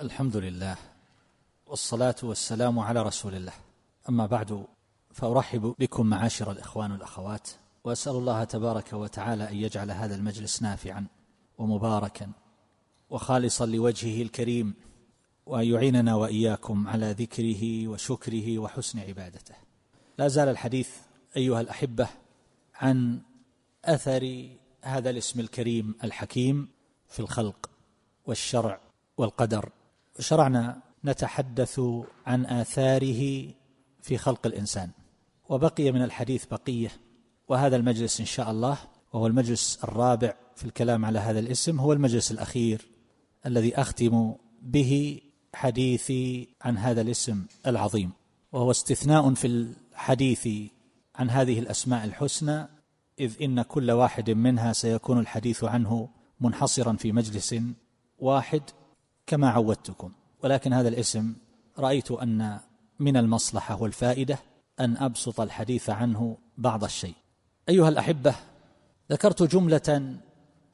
الحمد لله والصلاة والسلام على رسول الله. أما بعد فأرحب بكم معاشر الإخوان والأخوات وأسأل الله تبارك وتعالى أن يجعل هذا المجلس نافعا ومباركا وخالصا لوجهه الكريم وأن يعيننا وإياكم على ذكره وشكره وحسن عبادته. لا زال الحديث أيها الأحبة عن أثر هذا الاسم الكريم الحكيم في الخلق والشرع والقدر. شرعنا نتحدث عن آثاره في خلق الإنسان. وبقي من الحديث بقية وهذا المجلس إن شاء الله وهو المجلس الرابع في الكلام على هذا الاسم هو المجلس الأخير الذي أختم به حديثي عن هذا الاسم العظيم. وهو استثناء في الحديث عن هذه الأسماء الحسنى إذ إن كل واحد منها سيكون الحديث عنه منحصرا في مجلس واحد. كما عودتكم. ولكن هذا الاسم رأيت أن من المصلحة والفائدة أن أبسط الحديث عنه بعض الشيء. أيها الأحبة ذكرت جملة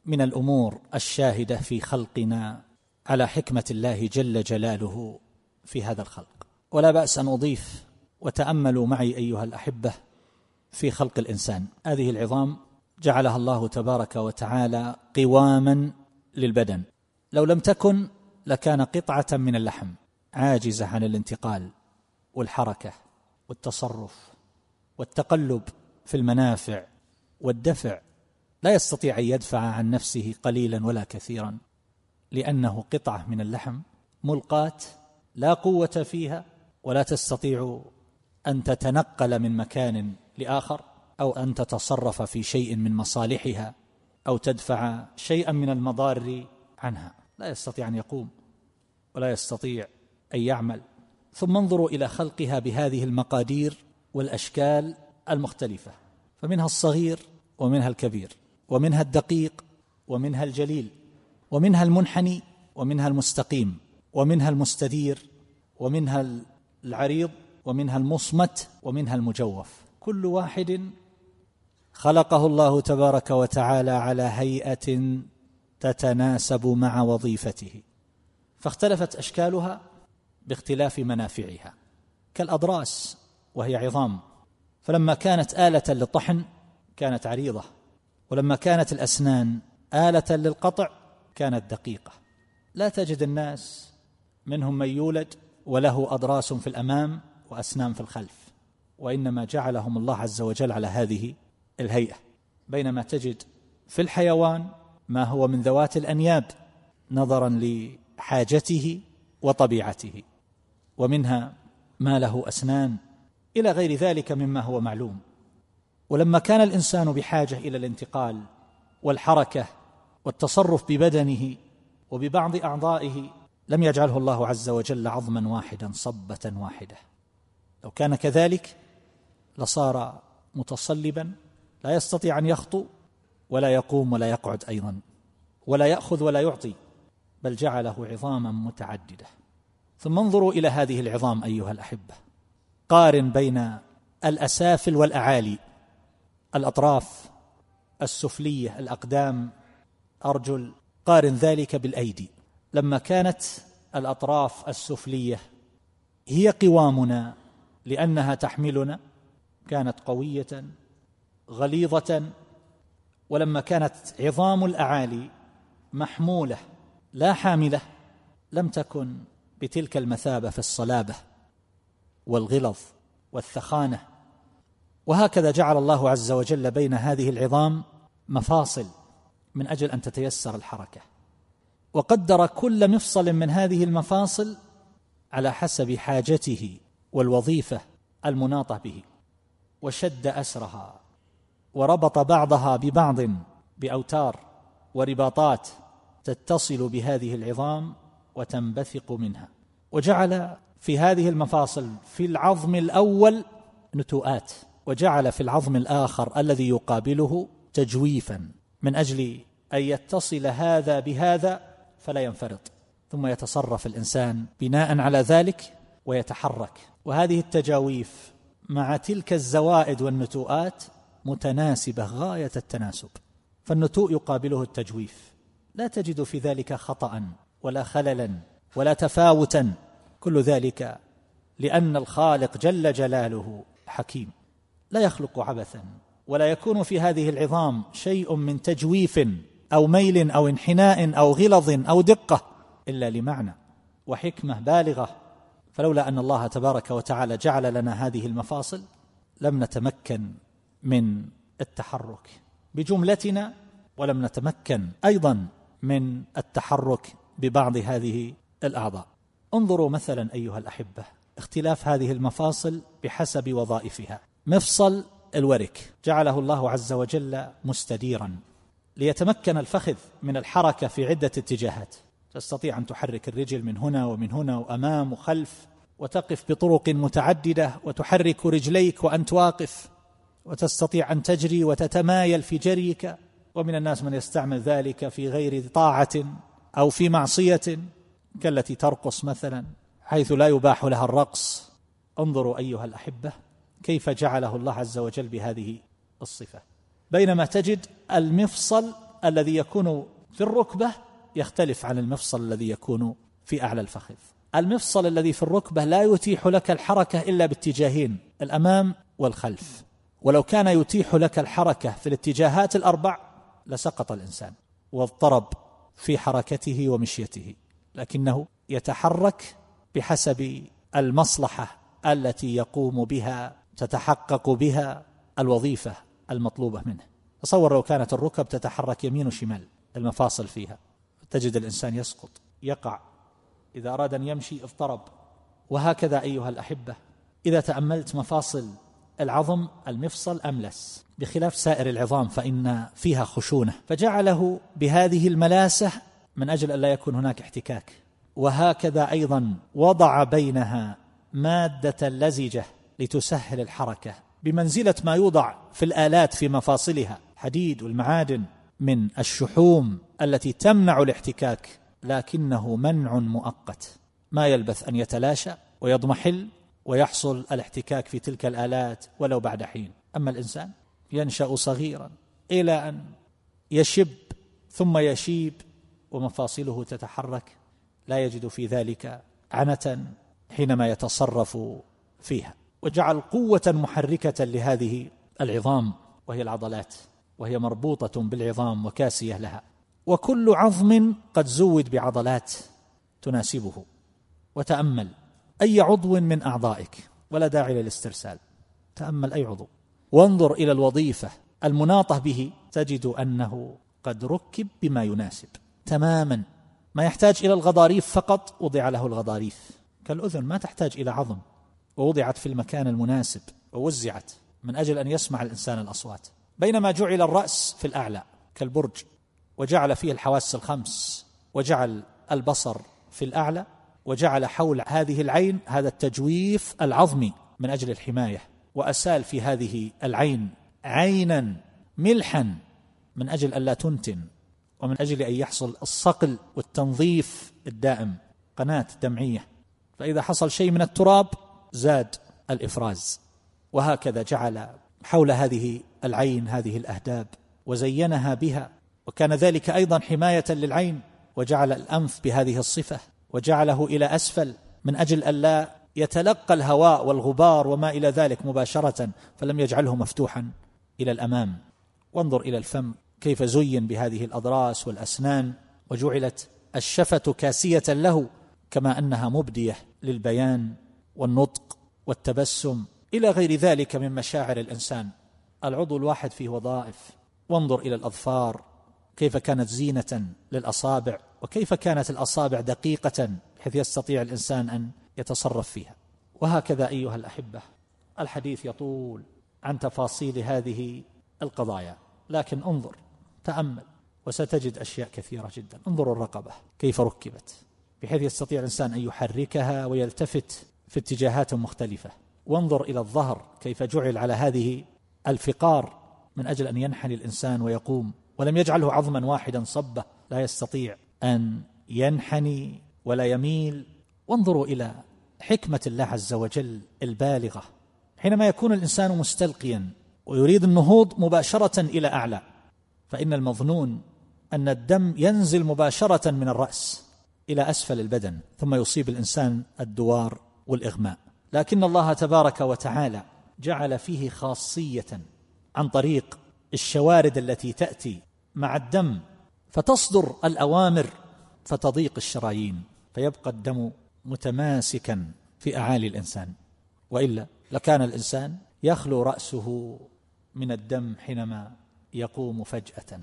من الأمور الشاهدة في خلقنا على حكمة الله جل جلاله في هذا الخلق. ولا بأس أن أضيف وتأملوا معي أيها الأحبة في خلق الإنسان. هذه العظام جعلها الله تبارك وتعالى قواما للبدن. لو لم تكن لكان قطعة من اللحم عاجزة عن الانتقال والحركة والتصرف والتقلب في المنافع والدفع. لا يستطيع أن يدفع عن نفسه قليلا ولا كثيرا لأنه قطعة من اللحم ملقاة لا قوة فيها ولا تستطيع أن تتنقل من مكان لآخر أو أن تتصرف في شيء من مصالحها أو تدفع شيئا من المضار عنها. لا يستطيع أن يقوم ولا يستطيع أن يعمل. ثم انظروا إلى خلقها بهذه المقادير والأشكال المختلفة فمنها الصغير ومنها الكبير ومنها الدقيق ومنها الجليل ومنها المنحني ومنها المستقيم ومنها المستدير ومنها العريض ومنها المصمت ومنها المجوف. كل واحد خلقه الله تبارك وتعالى على هيئة تتناسب مع وظيفته. فاختلفت أشكالها باختلاف منافعها. كالأضراس وهي عظام. فلما كانت آلة للطحن كانت عريضة. ولما كانت الأسنان آلة للقطع كانت دقيقة. لا تجد الناس منهم من يولد وله أضراس في الأمام وأسنان في الخلف. وإنما جعلهم الله عز وجل على هذه الهيئة. بينما تجد في الحيوان ما هو من ذوات الأنياب نظرا لحاجته وطبيعته ومنها ما له أسنان إلى غير ذلك مما هو معلوم. ولما كان الإنسان بحاجة إلى الانتقال والحركة والتصرف ببدنه وببعض أعضائه لم يجعله الله عز وجل عظما واحدا صبة واحدة. لو كان كذلك لصار متصلبا لا يستطيع أن يخطو ولا يقوم ولا يقعد أيضا ولا يأخذ ولا يعطي بل جعله عظاما متعددة. ثم انظروا إلى هذه العظام أيها الأحبة. قارن بين الأسافل والأعالي. الأطراف السفلية الأقدام. أرجل قارن ذلك بالأيدي. لما كانت الأطراف السفلية هي قوامنا لأنها تحملنا كانت قوية غليظة ولما كانت عظام الأعالي محمولة لا حاملة لم تكن بتلك المثابة في الصلابة والغلظ والثخانة. وهكذا جعل الله عز وجل بين هذه العظام مفاصل من أجل أن تتيسر الحركة. وقدر كل مفصل من هذه المفاصل على حسب حاجته والوظيفة المناطة به وشد أسرها. وربط بعضها ببعض بأوتار ورباطات تتصل بهذه العظام وتنبثق منها. وجعل في هذه المفاصل في العظم الأول نتوءات وجعل في العظم الآخر الذي يقابله تجويفا. من أجل أن يتصل هذا بهذا فلا ينفرط. ثم يتصرف الإنسان بناء على ذلك ويتحرك. وهذه التجاويف مع تلك الزوائد والنتوءات متناسبة غاية التناسب فالنتوء يقابله التجويف. لا تجد في ذلك خطا ولا خللا ولا تفاوتا. كل ذلك لأن الخالق جل جلاله حكيم. لا يخلق عبثا ولا يكون في هذه العظام شيء من تجويف أو ميل أو انحناء أو غلظ أو دقة إلا لمعنى وحكمة بالغة. فلولا أن الله تبارك وتعالى جعل لنا هذه المفاصل لم نتمكن من التحرك. بجملتنا ولم نتمكن أيضا من التحرك ببعض هذه الاعضاء انظروا مثلا أيها الأحبة اختلاف هذه المفاصل بحسب وظائفها. مفصل الورك. جعله الله عز وجل مستديرا. ليتمكن الفخذ من الحركة في عدة اتجاهات. تستطيع أن تحرك الرجل من هنا ومن هنا وأمام وخلف وتقف بطرق متعددة وتحرك رجليك وأنت واقف. وتستطيع أن تجري وتتمايل في جريك ومن الناس من يستعمل ذلك في غير طاعة أو في معصية كالتي ترقص مثلا حيث لا يباح لها الرقص. انظروا أيها الأحبة كيف جعله الله عز وجل بهذه الصفة. بينما تجد المفصل الذي يكون في الركبة يختلف عن المفصل الذي يكون في أعلى الفخذ. المفصل الذي في الركبة لا يتيح لك الحركة إلا باتجاهين الأمام والخلف. ولو كان يتيح لك الحركة في الاتجاهات الأربع لسقط الإنسان واضطرب في حركته ومشيته لكنه يتحرك بحسب المصلحة التي يقوم بها تتحقق بها الوظيفة المطلوبة منه. تصور لو كانت الركب تتحرك يمين وشمال المفاصل فيها تجد الإنسان يسقط يقع. إذا أراد أن يمشي اضطرب. وهكذا أيها الأحبة إذا تأملت مفاصل العظم المفصل أملس. بخلاف سائر العظام فإن فيها خشونة. فجعله بهذه الملاسة من أجل أن لا يكون هناك احتكاك. وهكذا أيضا وضع بينها مادة لزجة لتسهل الحركة. بمنزلة ما يوضع في الآلات في مفاصلها. حديد والمعادن من الشحوم التي تمنع الاحتكاك لكنه منع مؤقت. ما يلبث أن يتلاشى ويضمحل ويحصل الاحتكاك في تلك الآلات ولو بعد حين. أما الإنسان ينشأ صغيرا إلى أن يشب ثم يشيب ومفاصله تتحرك لا يجد في ذلك عنة حينما يتصرف فيها. وجعل قوة محركة لهذه العظام وهي العضلات وهي مربوطة بالعظام وكاسية لها. وكل عظم قد زود بعضلات تناسبه. وتأمل أي عضو من أعضائك ولا داعي للاسترسال. تأمل أي عضو. وانظر إلى الوظيفة المناطة به تجد أنه قد ركب بما يناسب. تماما. ما يحتاج إلى الغضاريف فقط وضع له الغضاريف. كالأذن ما تحتاج إلى عظم. ووضعت في المكان المناسب ووزعت من أجل أن يسمع الإنسان الأصوات. بينما جعل الرأس في الأعلى كالبرج وجعل فيه الحواس الخمس وجعل البصر في الأعلى وجعل حول هذه العين هذا التجويف العظمي من أجل الحماية وأسال في هذه العين عينا ملحا من أجل الا تنتن ومن أجل أن يحصل الصقل والتنظيف الدائم قناة دمعية. فإذا حصل شيء من التراب زاد الإفراز. وهكذا جعل حول هذه العين هذه الأهداب وزينها بها. وكان ذلك أيضا حماية للعين وجعل الأنف بهذه الصفة. وجعله إلى أسفل من أجل الا يتلقى الهواء والغبار وما إلى ذلك مباشرة فلم يجعله مفتوحا إلى الأمام. وانظر إلى الفم كيف زين بهذه الأضراس والأسنان وجعلت الشفة كاسية له كما أنها مبدية للبيان والنطق والتبسم. إلى غير ذلك من مشاعر الإنسان. العضو الواحد فيه وظائف. وانظر إلى الأظفار كيف كانت زينة للأصابع. وكيف كانت الأصابع دقيقة بحيث يستطيع الإنسان أن يتصرف فيها؟ وهكذا أيها الأحبة الحديث يطول عن تفاصيل هذه القضايا لكن انظر تأمل وستجد أشياء كثيرة جدا. انظر الرقبة كيف ركبت؟ بحيث يستطيع الإنسان أن يحركها ويلتفت في اتجاهات مختلفة. وانظر إلى الظهر كيف جعل على هذه الفقار من أجل أن ينحني الإنسان ويقوم ولم يجعله عظما واحدا صبة لا يستطيع أن ينحني ولا يميل. وانظروا إلى حكمة الله عز وجل البالغة. حينما يكون الإنسان مستلقيا ويريد النهوض مباشرة إلى أعلى فإن المظنون أن الدم ينزل مباشرة من الرأس إلى أسفل البدن ثم يصيب الإنسان الدوار والإغماء. لكن الله تبارك وتعالى جعل فيه خاصية عن طريق الشوارد التي تأتي مع الدم فتصدر الأوامر فتضيق الشرايين فيبقى الدم متماسكا في أعالي الإنسان. وإلا لكان الإنسان يخلو رأسه من الدم حينما يقوم فجأة.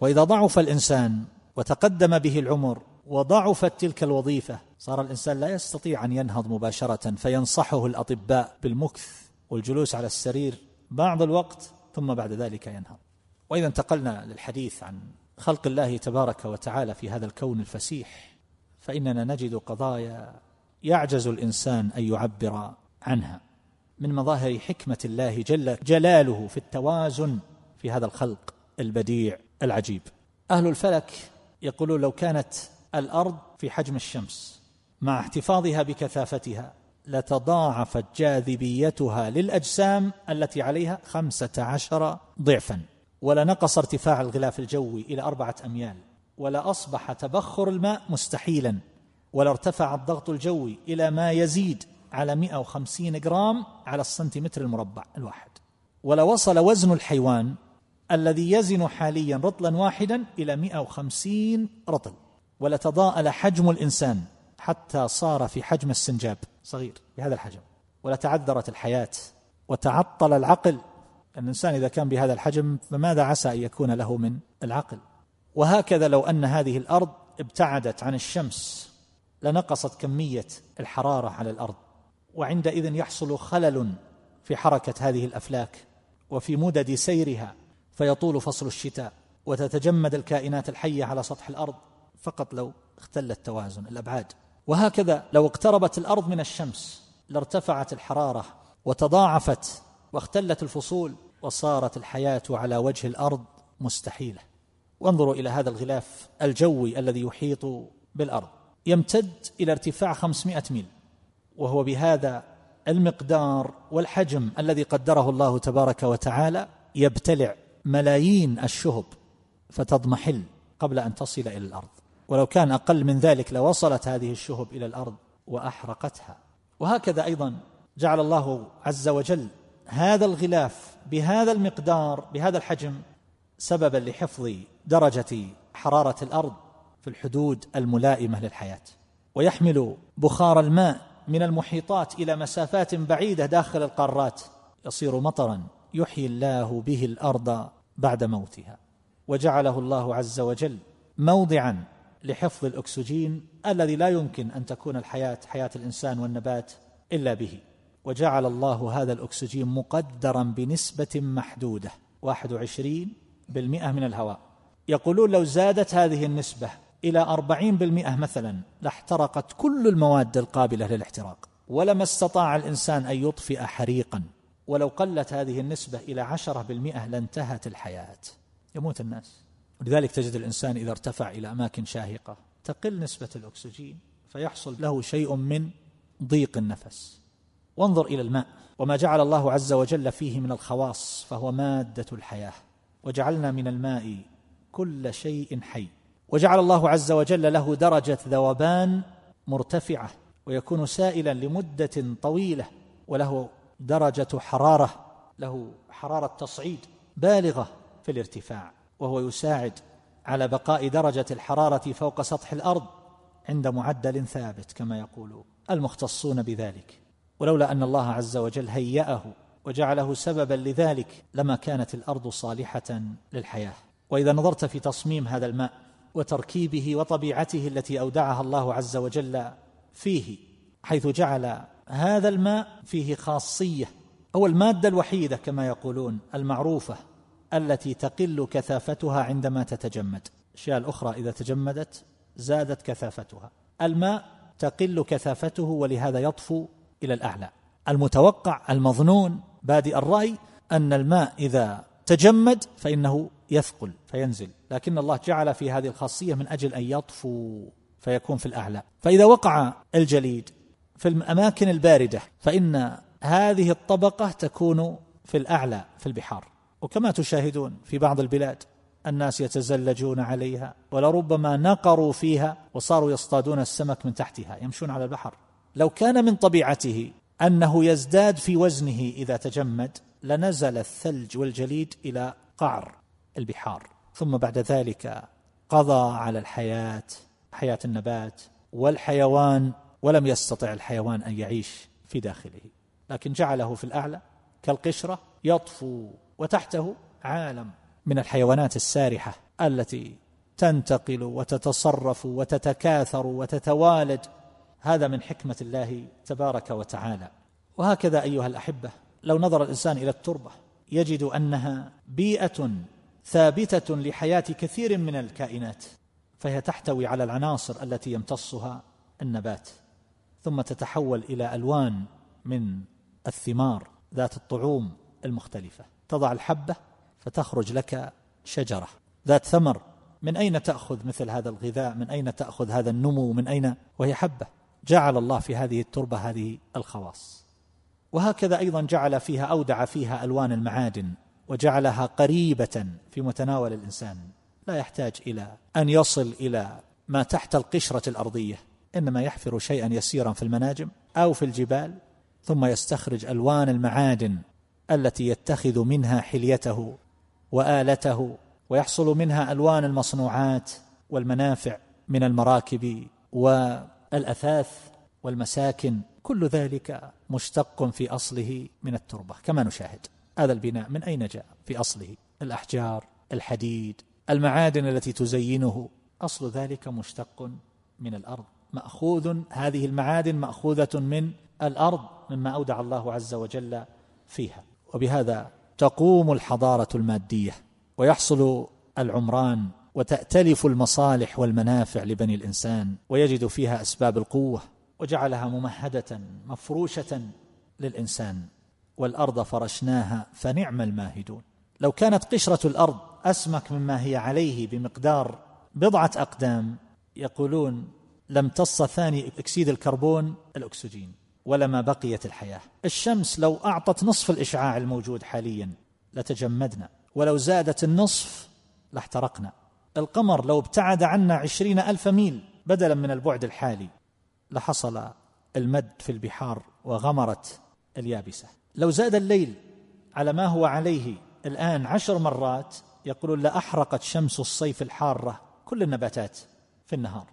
وإذا ضعف الإنسان وتقدم به العمر وضعفت تلك الوظيفة صار الإنسان لا يستطيع أن ينهض مباشرة فينصحه الأطباء بالمكث والجلوس على السرير بعض الوقت ثم بعد ذلك ينهض. وإذا انتقلنا للحديث عن خلق الله تبارك وتعالى في هذا الكون الفسيح فإننا نجد قضايا يعجز الإنسان أن يعبر عنها. من مظاهر حكمة الله جل جلاله في التوازن في هذا الخلق البديع العجيب. أهل الفلك يقولون لو كانت الأرض في حجم الشمس مع احتفاظها بكثافتها لتضاعفت جاذبيتها للأجسام التي عليها خمسة عشر ضعفا. ولنقص ارتفاع الغلاف الجوي إلى أربعة أميال ولاصبح تبخر الماء مستحيلا ولارتفع الضغط الجوي إلى ما يزيد على 150 جرام على السنتيمتر المربع الواحد. ولوصل وزن الحيوان الذي يزن حاليا رطلا واحدا إلى 150 رطل. ولتضاءل حجم الإنسان حتى صار في حجم السنجاب صغير بهذا الحجم. ولتعذرت الحياة وتعطل العقل الإنسان إذا كان بهذا الحجم فماذا عسى أن يكون له من العقل؟ وهكذا لو أن هذه الأرض ابتعدت عن الشمس لنقصت كمية الحرارة على الأرض وعندئذ يحصل خلل في حركة هذه الأفلاك وفي مدد سيرها فيطول فصل الشتاء وتتجمد الكائنات الحية على سطح الأرض فقط لو اختل التوازن الأبعاد. وهكذا لو اقتربت الأرض من الشمس لارتفعت الحرارة وتضاعفت واختلت الفصول وصارت الحياة على وجه الأرض مستحيلة. وانظروا إلى هذا الغلاف الجوي الذي يحيط بالأرض. يمتد إلى ارتفاع 500 ميل. وهو بهذا المقدار والحجم الذي قدره الله تبارك وتعالى يبتلع ملايين الشهب فتضمحل قبل أن تصل إلى الأرض. ولو كان أقل من ذلك لوصلت هذه الشهب إلى الأرض وأحرقتها. وهكذا أيضا جعل الله عز وجل هذا الغلاف بهذا المقدار بهذا الحجم سببا لحفظ درجة حرارة الأرض في الحدود الملائمة للحياة. ويحمل بخار الماء من المحيطات إلى مسافات بعيدة داخل القارات. يصير مطرا يحيي الله به الأرض بعد موتها. وجعله الله عز وجل موضعا لحفظ الأكسجين الذي لا يمكن أن تكون الحياة حياة الإنسان والنبات إلا به. وجعل الله هذا الأكسجين مقدرا بنسبة محدودة 21 بالمئة من الهواء. يقولون لو زادت هذه النسبة إلى أربعين بالمئة مثلا لاحترقت كل المواد القابلة للاحتراق. ولما استطاع الإنسان أن يطفئ حريقا. ولو قلت هذه النسبة إلى عشرة بالمئة لانتهت الحياة. يموت الناس. ولذلك تجد الإنسان إذا ارتفع إلى أماكن شاهقة تقل نسبة الأكسجين فيحصل له شيء من ضيق النفس. وانظر إلى الماء وما جعل الله عز وجل فيه من الخواص فهو مادة الحياة. وجعلنا من الماء كل شيء حي. وجعل الله عز وجل له درجة ذوبان مرتفعة ويكون سائلا لمدة طويلة وله درجة حرارة له حرارة تصعيد بالغة في الارتفاع. وهو يساعد على بقاء درجة الحرارة فوق سطح الأرض عند معدل ثابت كما يقول المختصون بذلك. ولولا أن الله عز وجل هيأه وجعله سببا لذلك لما كانت الأرض صالحة للحياة. وإذا نظرت في تصميم هذا الماء وتركيبه وطبيعته التي أودعها الله عز وجل فيه حيث جعل هذا الماء فيه خاصية هو المادة الوحيدة كما يقولون المعروفة التي تقل كثافتها عندما تتجمد. الاشياء الاخرى إذا تجمدت زادت كثافتها. الماء تقل كثافته ولهذا يطفو إلى الأعلى. المتوقع المظنون بادئ الرأي أن الماء إذا تجمد فإنه يثقل فينزل. لكن الله جعل في هذه الخاصية من أجل أن يطفو فيكون في الأعلى. فإذا وقع الجليد في الأماكن الباردة فإن هذه الطبقة تكون في الأعلى في البحار. وكما تشاهدون في بعض البلاد الناس يتزلجون عليها ولربما نقروا فيها وصاروا يصطادون السمك من تحتها يمشون على البحر. لو كان من طبيعته أنه يزداد في وزنه إذا تجمد لنزل الثلج والجليد إلى قعر البحار. ثم بعد ذلك قضى على الحياة حياة النبات والحيوان ولم يستطع الحيوان أن يعيش في داخله. لكن جعله في الأعلى كالقشرة يطفو وتحته عالم من الحيوانات السارحة التي تنتقل وتتصرف وتتكاثر وتتوالد هذا من حكمة الله تبارك وتعالى. وهكذا أيها الأحبة لو نظر الإنسان إلى التربة يجد أنها بيئة ثابتة لحياة كثير من الكائنات فهي تحتوي على العناصر التي يمتصها النبات ثم تتحول إلى ألوان من الثمار ذات الطعوم المختلفة. تضع الحبة فتخرج لك شجرة ذات ثمر. من أين تأخذ مثل هذا الغذاء؟ من أين تأخذ هذا النمو؟ من أين؟ وهي حبة. جعل الله في هذه التربة هذه الخواص. وهكذا أيضا جعل فيها اودع فيها ألوان المعادن وجعلها قريبة في متناول الإنسان. لا يحتاج إلى أن يصل إلى ما تحت القشرة الأرضية إنما يحفر شيئا يسيرا في المناجم أو في الجبال ثم يستخرج ألوان المعادن التي يتخذ منها حليته وآلته ويحصل منها ألوان المصنوعات والمنافع من المراكب والاثاث والمساكن كل ذلك مشتق في أصله من التربة كما نشاهد. هذا البناء من أين جاء؟ في أصله. الأحجار الحديد المعادن التي تزينه. أصل ذلك مشتق من الأرض. مأخوذ هذه المعادن مأخوذة من الأرض مما أودع الله عز وجل فيها. وبهذا تقوم الحضارة المادية ويحصل العمران وتأتلف المصالح والمنافع لبني الإنسان ويجد فيها أسباب القوة وجعلها ممهدة مفروشة للإنسان. والأرض فرشناها فنعم الماهدون. لو كانت قشرة الأرض أسمك مما هي عليه بمقدار بضعة أقدام يقولون لامتص ثاني أكسيد الكربون الأكسجين ولما بقيت الحياة. الشمس لو أعطت نصف الإشعاع الموجود حاليا لتجمدنا ولو زادت النصف لاحترقنا. القمر لو ابتعد عنا عشرين ألف ميل بدلا من البعد الحالي. لحصل المد في البحار وغمرت اليابسة. لو زاد الليل على ما هو عليه الآن عشر مرات يقولون لأحرقت شمس الصيف الحارة كل النباتات في النهار.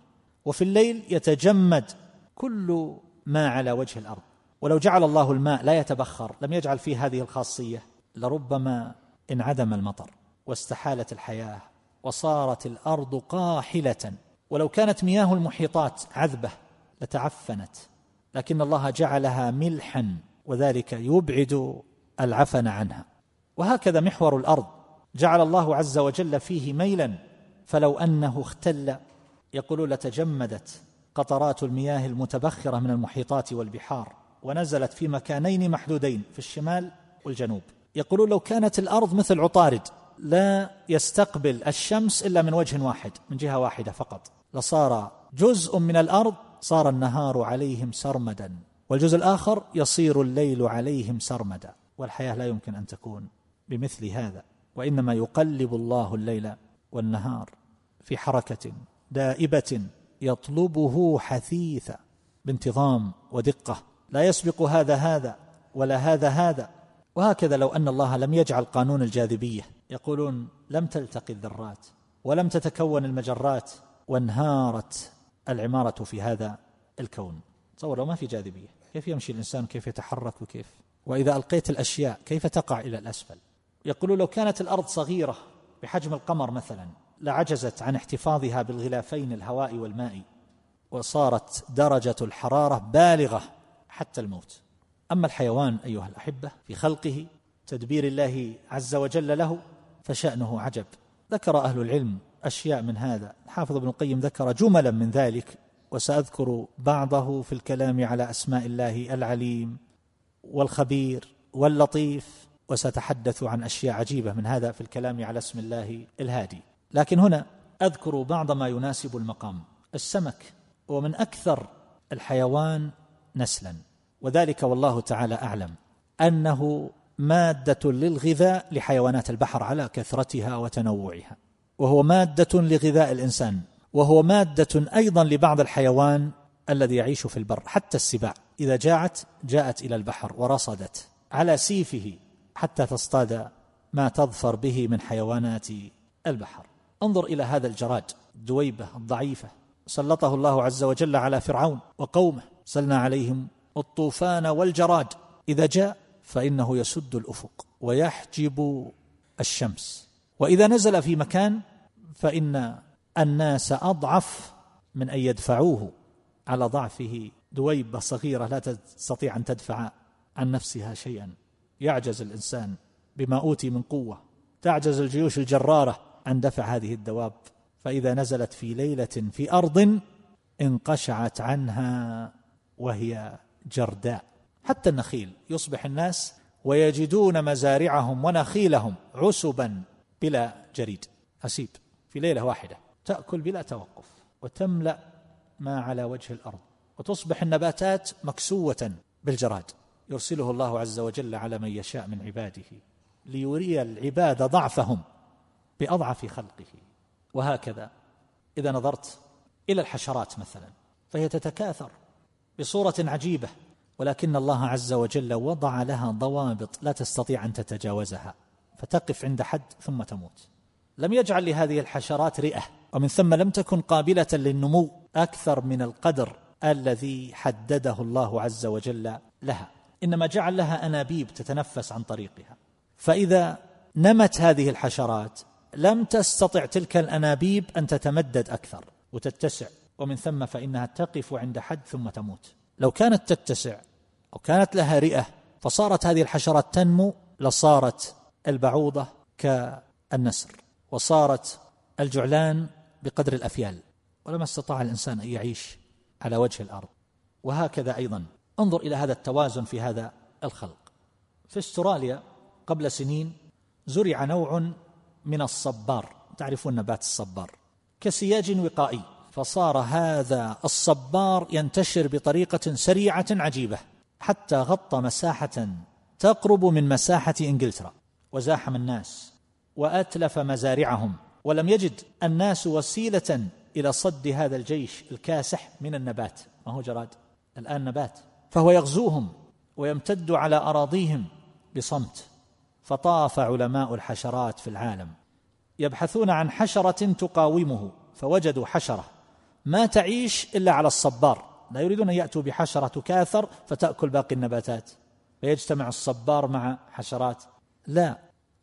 وفي الليل يتجمد كل ما على وجه الأرض. ولو جعل الله الماء لا يتبخر لم يجعل فيه هذه الخاصية لربما انعدم المطر واستحالت الحياة وصارت الأرض قاحلة. ولو كانت مياه المحيطات عذبة لتعفنت. لكن الله جعلها ملحا وذلك يبعد العفن عنها. وهكذا محور الأرض. جعل الله عز وجل فيه ميلا فلو أنه اختل يقول لتجمدت قطرات المياه المتبخرة من المحيطات والبحار ونزلت في مكانين محدودين في الشمال والجنوب. يقولون لو كانت الأرض مثل عطارد لا يستقبل الشمس إلا من وجه واحد من جهة واحدة فقط. لصار جزء من الأرض صار النهار عليهم سرمدا والجزء الآخر يصير الليل عليهم سرمدا. والحياة لا يمكن أن تكون بمثل هذا وإنما يقلب الله الليل والنهار في حركة دائبة يطلبه حثيثا بانتظام ودقة. لا يسبق هذا هذا ولا هذا هذا. وهكذا لو أن الله لم يجعل قانون الجاذبية يقولون لم تلتقي الذرات ولم تتكون المجرات وانهارت العمارة في هذا الكون. تصور لو ما في جاذبية كيف يمشي الإنسان؟ كيف يتحرك وكيف؟ وإذا ألقيت الأشياء كيف تقع إلى الأسفل؟ يقولون لو كانت الأرض صغيرة بحجم القمر مثلا لعجزت عن احتفاظها بالغلافين الهواء والماء وصارت درجة الحرارة بالغة حتى الموت. أما الحيوان أيها الأحبة في خلقه تدبير الله عز وجل له فشأنه عجب. ذكر أهل العلم أشياء من هذا. الحافظ ابن القيم ذكر جملا من ذلك وسأذكر بعضه في الكلام على أسماء الله العليم والخبير واللطيف وسأتحدث عن أشياء عجيبة من هذا في الكلام على اسم الله الهادي. لكن هنا أذكر بعض ما يناسب المقام. السمك هو من أكثر الحيوان نسلا. وذلك والله تعالى أعلم. أنه مادة للغذاء لحيوانات البحر على كثرتها وتنوعها. وهو مادة لغذاء الإنسان. وهو مادة أيضا لبعض الحيوان الذي يعيش في البر حتى السباع. إذا جاعت جاءت إلى البحر ورصدت على سيفه حتى تصطاد ما تظفر به من حيوانات البحر. انظر إلى هذا الجراد دويبة الضعيفة. سلطه الله عز وجل على فرعون وقومه. سلنا عليهم الطوفان والجراد. إذا جاء فإنه يسد الأفق ويحجب الشمس. وإذا نزل في مكان فإن الناس أضعف من أن يدفعوه على ضعفه. دويبة صغيرة لا تستطيع أن تدفع عن نفسها شيئا. يعجز الإنسان بما أوتي من قوة. تعجز الجيوش الجرارة عن دفع هذه الدواب. فإذا نزلت في ليلة في أرض انقشعت عنها وهي جرداء. حتى النخيل. يصبح الناس ويجدون مزارعهم ونخيلهم عسبا بلا جريد. أسيب في ليلة واحدة. تأكل بلا توقف وتملأ ما على وجه الأرض. وتصبح النباتات مكسوة بالجراد. يرسله الله عز وجل على من يشاء من عباده ليري العباد ضعفهم بأضعف خلقه. وهكذا إذا نظرت إلى الحشرات مثلا فهي تتكاثر بصورة عجيبة. ولكن الله عز وجل وضع لها ضوابط لا تستطيع أن تتجاوزها. فتقف عند حد ثم تموت. لم يجعل لهذه الحشرات رئة. ومن ثم لم تكن قابلة للنمو أكثر من القدر الذي حدده الله عز وجل لها. إنما جعل لها أنابيب تتنفس عن طريقها. فإذا نمت هذه الحشرات لم تستطع تلك الأنابيب أن تتمدد أكثر وتتسع. ومن ثم فإنها تقف عند حد ثم تموت. لو كانت تتسع أو كانت لها رئة فصارت هذه الحشرات تنمو لصارت البعوضة كالنسر وصارت الجعلان بقدر الأفيال ولما استطاع الإنسان أن يعيش على وجه الأرض. وهكذا أيضا. انظر إلى هذا التوازن في هذا الخلق. في أستراليا قبل سنين زرع نوع من الصبار. تعرفون نبات الصبار؟ كسياج وقائي. فصار هذا الصبار ينتشر بطريقة سريعة عجيبة. حتى غطى مساحة تقرب من مساحة إنجلترا وزاحم الناس وأتلف مزارعهم ولم يجد الناس وسيلة إلى صد هذا الجيش الكاسح من النبات. ما هو جراد؟ الآن نبات. فهو يغزوهم ويمتد على أراضيهم بصمت فطاف علماء الحشرات في العالم. يبحثون عن حشرة تقاومه فوجدوا حشرة ما تعيش إلا على الصبار. لا يريدون أن يأتوا بحشرة تكاثر فتأكل باقي النباتات فيجتمع الصبار مع حشرات. لا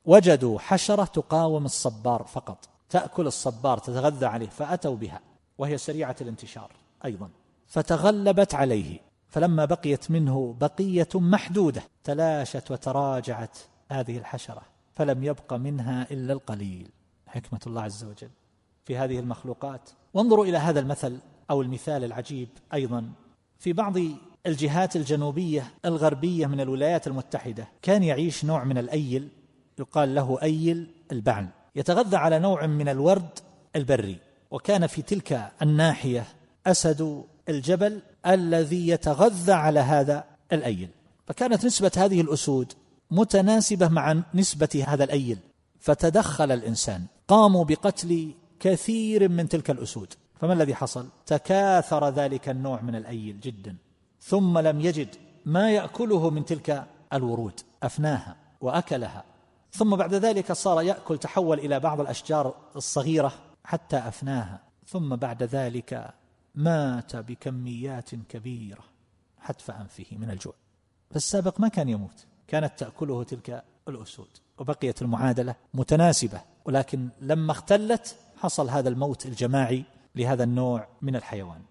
وجدوا حشرة تقاوم الصبار فقط تأكل الصبار تتغذى عليه فأتوا بها وهي سريعة الانتشار أيضا. فتغلبت عليه فلما بقيت منه بقية محدودة تلاشت وتراجعت هذه الحشرة فلم يبق منها إلا القليل. حكمة الله عز وجل في هذه المخلوقات. وانظروا إلى هذا المثل أو المثال العجيب أيضا. في بعض الجهات الجنوبية الغربية من الولايات المتحدة كان يعيش نوع من الأيل يقال له أيل البعل يتغذى على نوع من الورد البري. وكان في تلك الناحية أسد الجبل الذي يتغذى على هذا الأيل. فكانت نسبة هذه الأسود متناسبة مع نسبة هذا الأيل. فتدخل الإنسان. قاموا بقتل كثير من تلك الأسود. فما الذي حصل؟ تكاثر ذلك النوع من الأيل جدا. ثم لم يجد ما يأكله من تلك الورود. أفناها وأكلها. ثم بعد ذلك صار يأكل تحول إلى بعض الأشجار الصغيرة حتى أفناها. ثم بعد ذلك مات بكميات كبيرة حتف انفه من الجوع. فالسابق ما كان يموت. كانت تأكله تلك الأسود. وبقيت المعادلة متناسبة. ولكن لما اختلت حصل هذا الموت الجماعي لهذا النوع من الحيوان.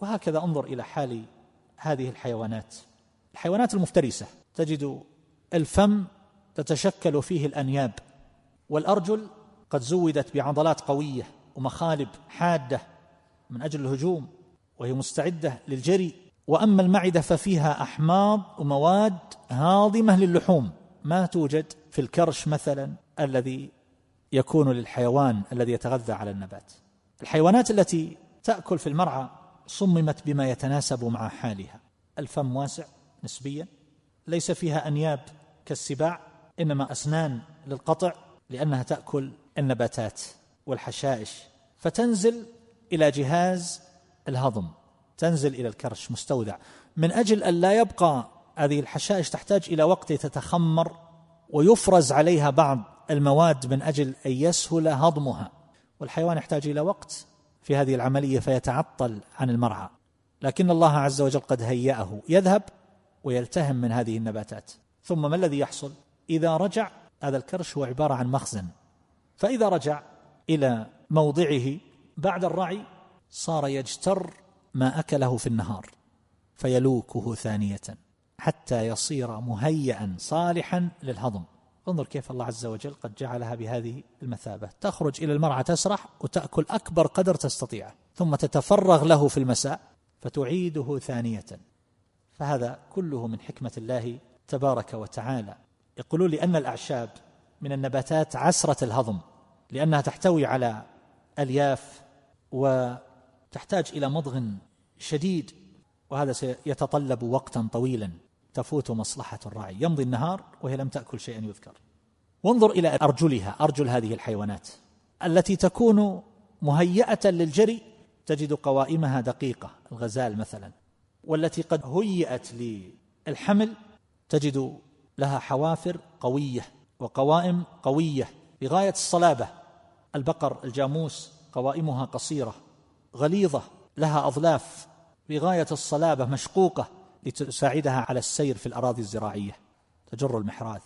وهكذا انظر إلى حال هذه الحيوانات. الحيوانات المفترسة. تجد الفم تتشكل فيه الأنياب والأرجل قد زودت بعضلات قوية ومخالب حادة من أجل الهجوم وهي مستعدة للجري. وأما المعدة ففيها أحماض ومواد هاضمة للحوم. ما توجد في الكرش مثلا الذي يكون للحيوان الذي يتغذى على النبات. الحيوانات التي تأكل في المرعى صممت بما يتناسب مع حالها. الفم واسع نسبيا ليس فيها أنياب كالسباع إنما أسنان للقطع لأنها تأكل النباتات والحشائش. فتنزل إلى جهاز الهضم تنزل إلى الكرش مستودع. من أجل أن لا يبقى هذه الحشائش تحتاج إلى وقت تتخمر ويفرز عليها بعض المواد من أجل أن يسهل هضمها. والحيوان يحتاج إلى وقت في هذه العملية فيتعطل عن المرعى. لكن الله عز وجل قد هيأه يذهب ويلتهم من هذه النباتات. ثم ما الذي يحصل؟ إذا رجع هذا الكرش هو عبارة عن مخزن. فإذا رجع إلى موضعه بعد الرعي صار يجتر ما أكله في النهار فيلوكه ثانية حتى يصير مهيئا صالحا للهضم. انظر كيف الله عز وجل قد جعلها بهذه المثابة. تخرج إلى المرعى تسرح وتأكل أكبر قدر تستطيعه ثم تتفرغ له في المساء فتعيده ثانية. فهذا كله من حكمة الله تبارك وتعالى. يقولون لأن الأعشاب من النباتات عسرة الهضم لأنها تحتوي على ألياف وتحتاج إلى مضغ شديد وهذا سيتطلب وقتا طويلا. تفوت مصلحة الراعي يمضي النهار وهي لم تأكل شيئا يذكر. وانظر إلى أرجلها. أرجل هذه الحيوانات التي تكون مهيئة للجري تجد قوائمها دقيقة الغزال مثلا. والتي قد هيئت للحمل تجد لها حوافر قوية وقوائم قوية. بغاية الصلابة البقر الجاموس قوائمها قصيرة غليظة لها أظلاف. بغاية الصلابة مشقوقة. لتساعدها على السير في الأراضي الزراعية تجر المحراث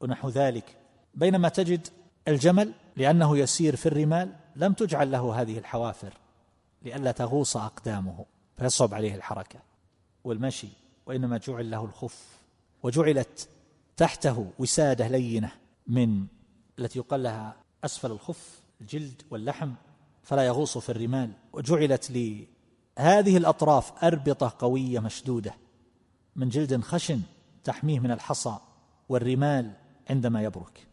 ونحو ذلك. بينما تجد الجمل لأنه يسير في الرمال لم تجعل له هذه الحوافر لئلا تغوص أقدامه فيصعب عليه الحركة والمشي وإنما جعل له الخف وجعلت تحته وسادة لينة من التي يقال لها أسفل الخف الجلد واللحم فلا يغوص في الرمال وجعلت لهذه الأطراف أربطة قوية مشدودة. من جلد خشن تحميه من الحصى والرمال عندما يبرك.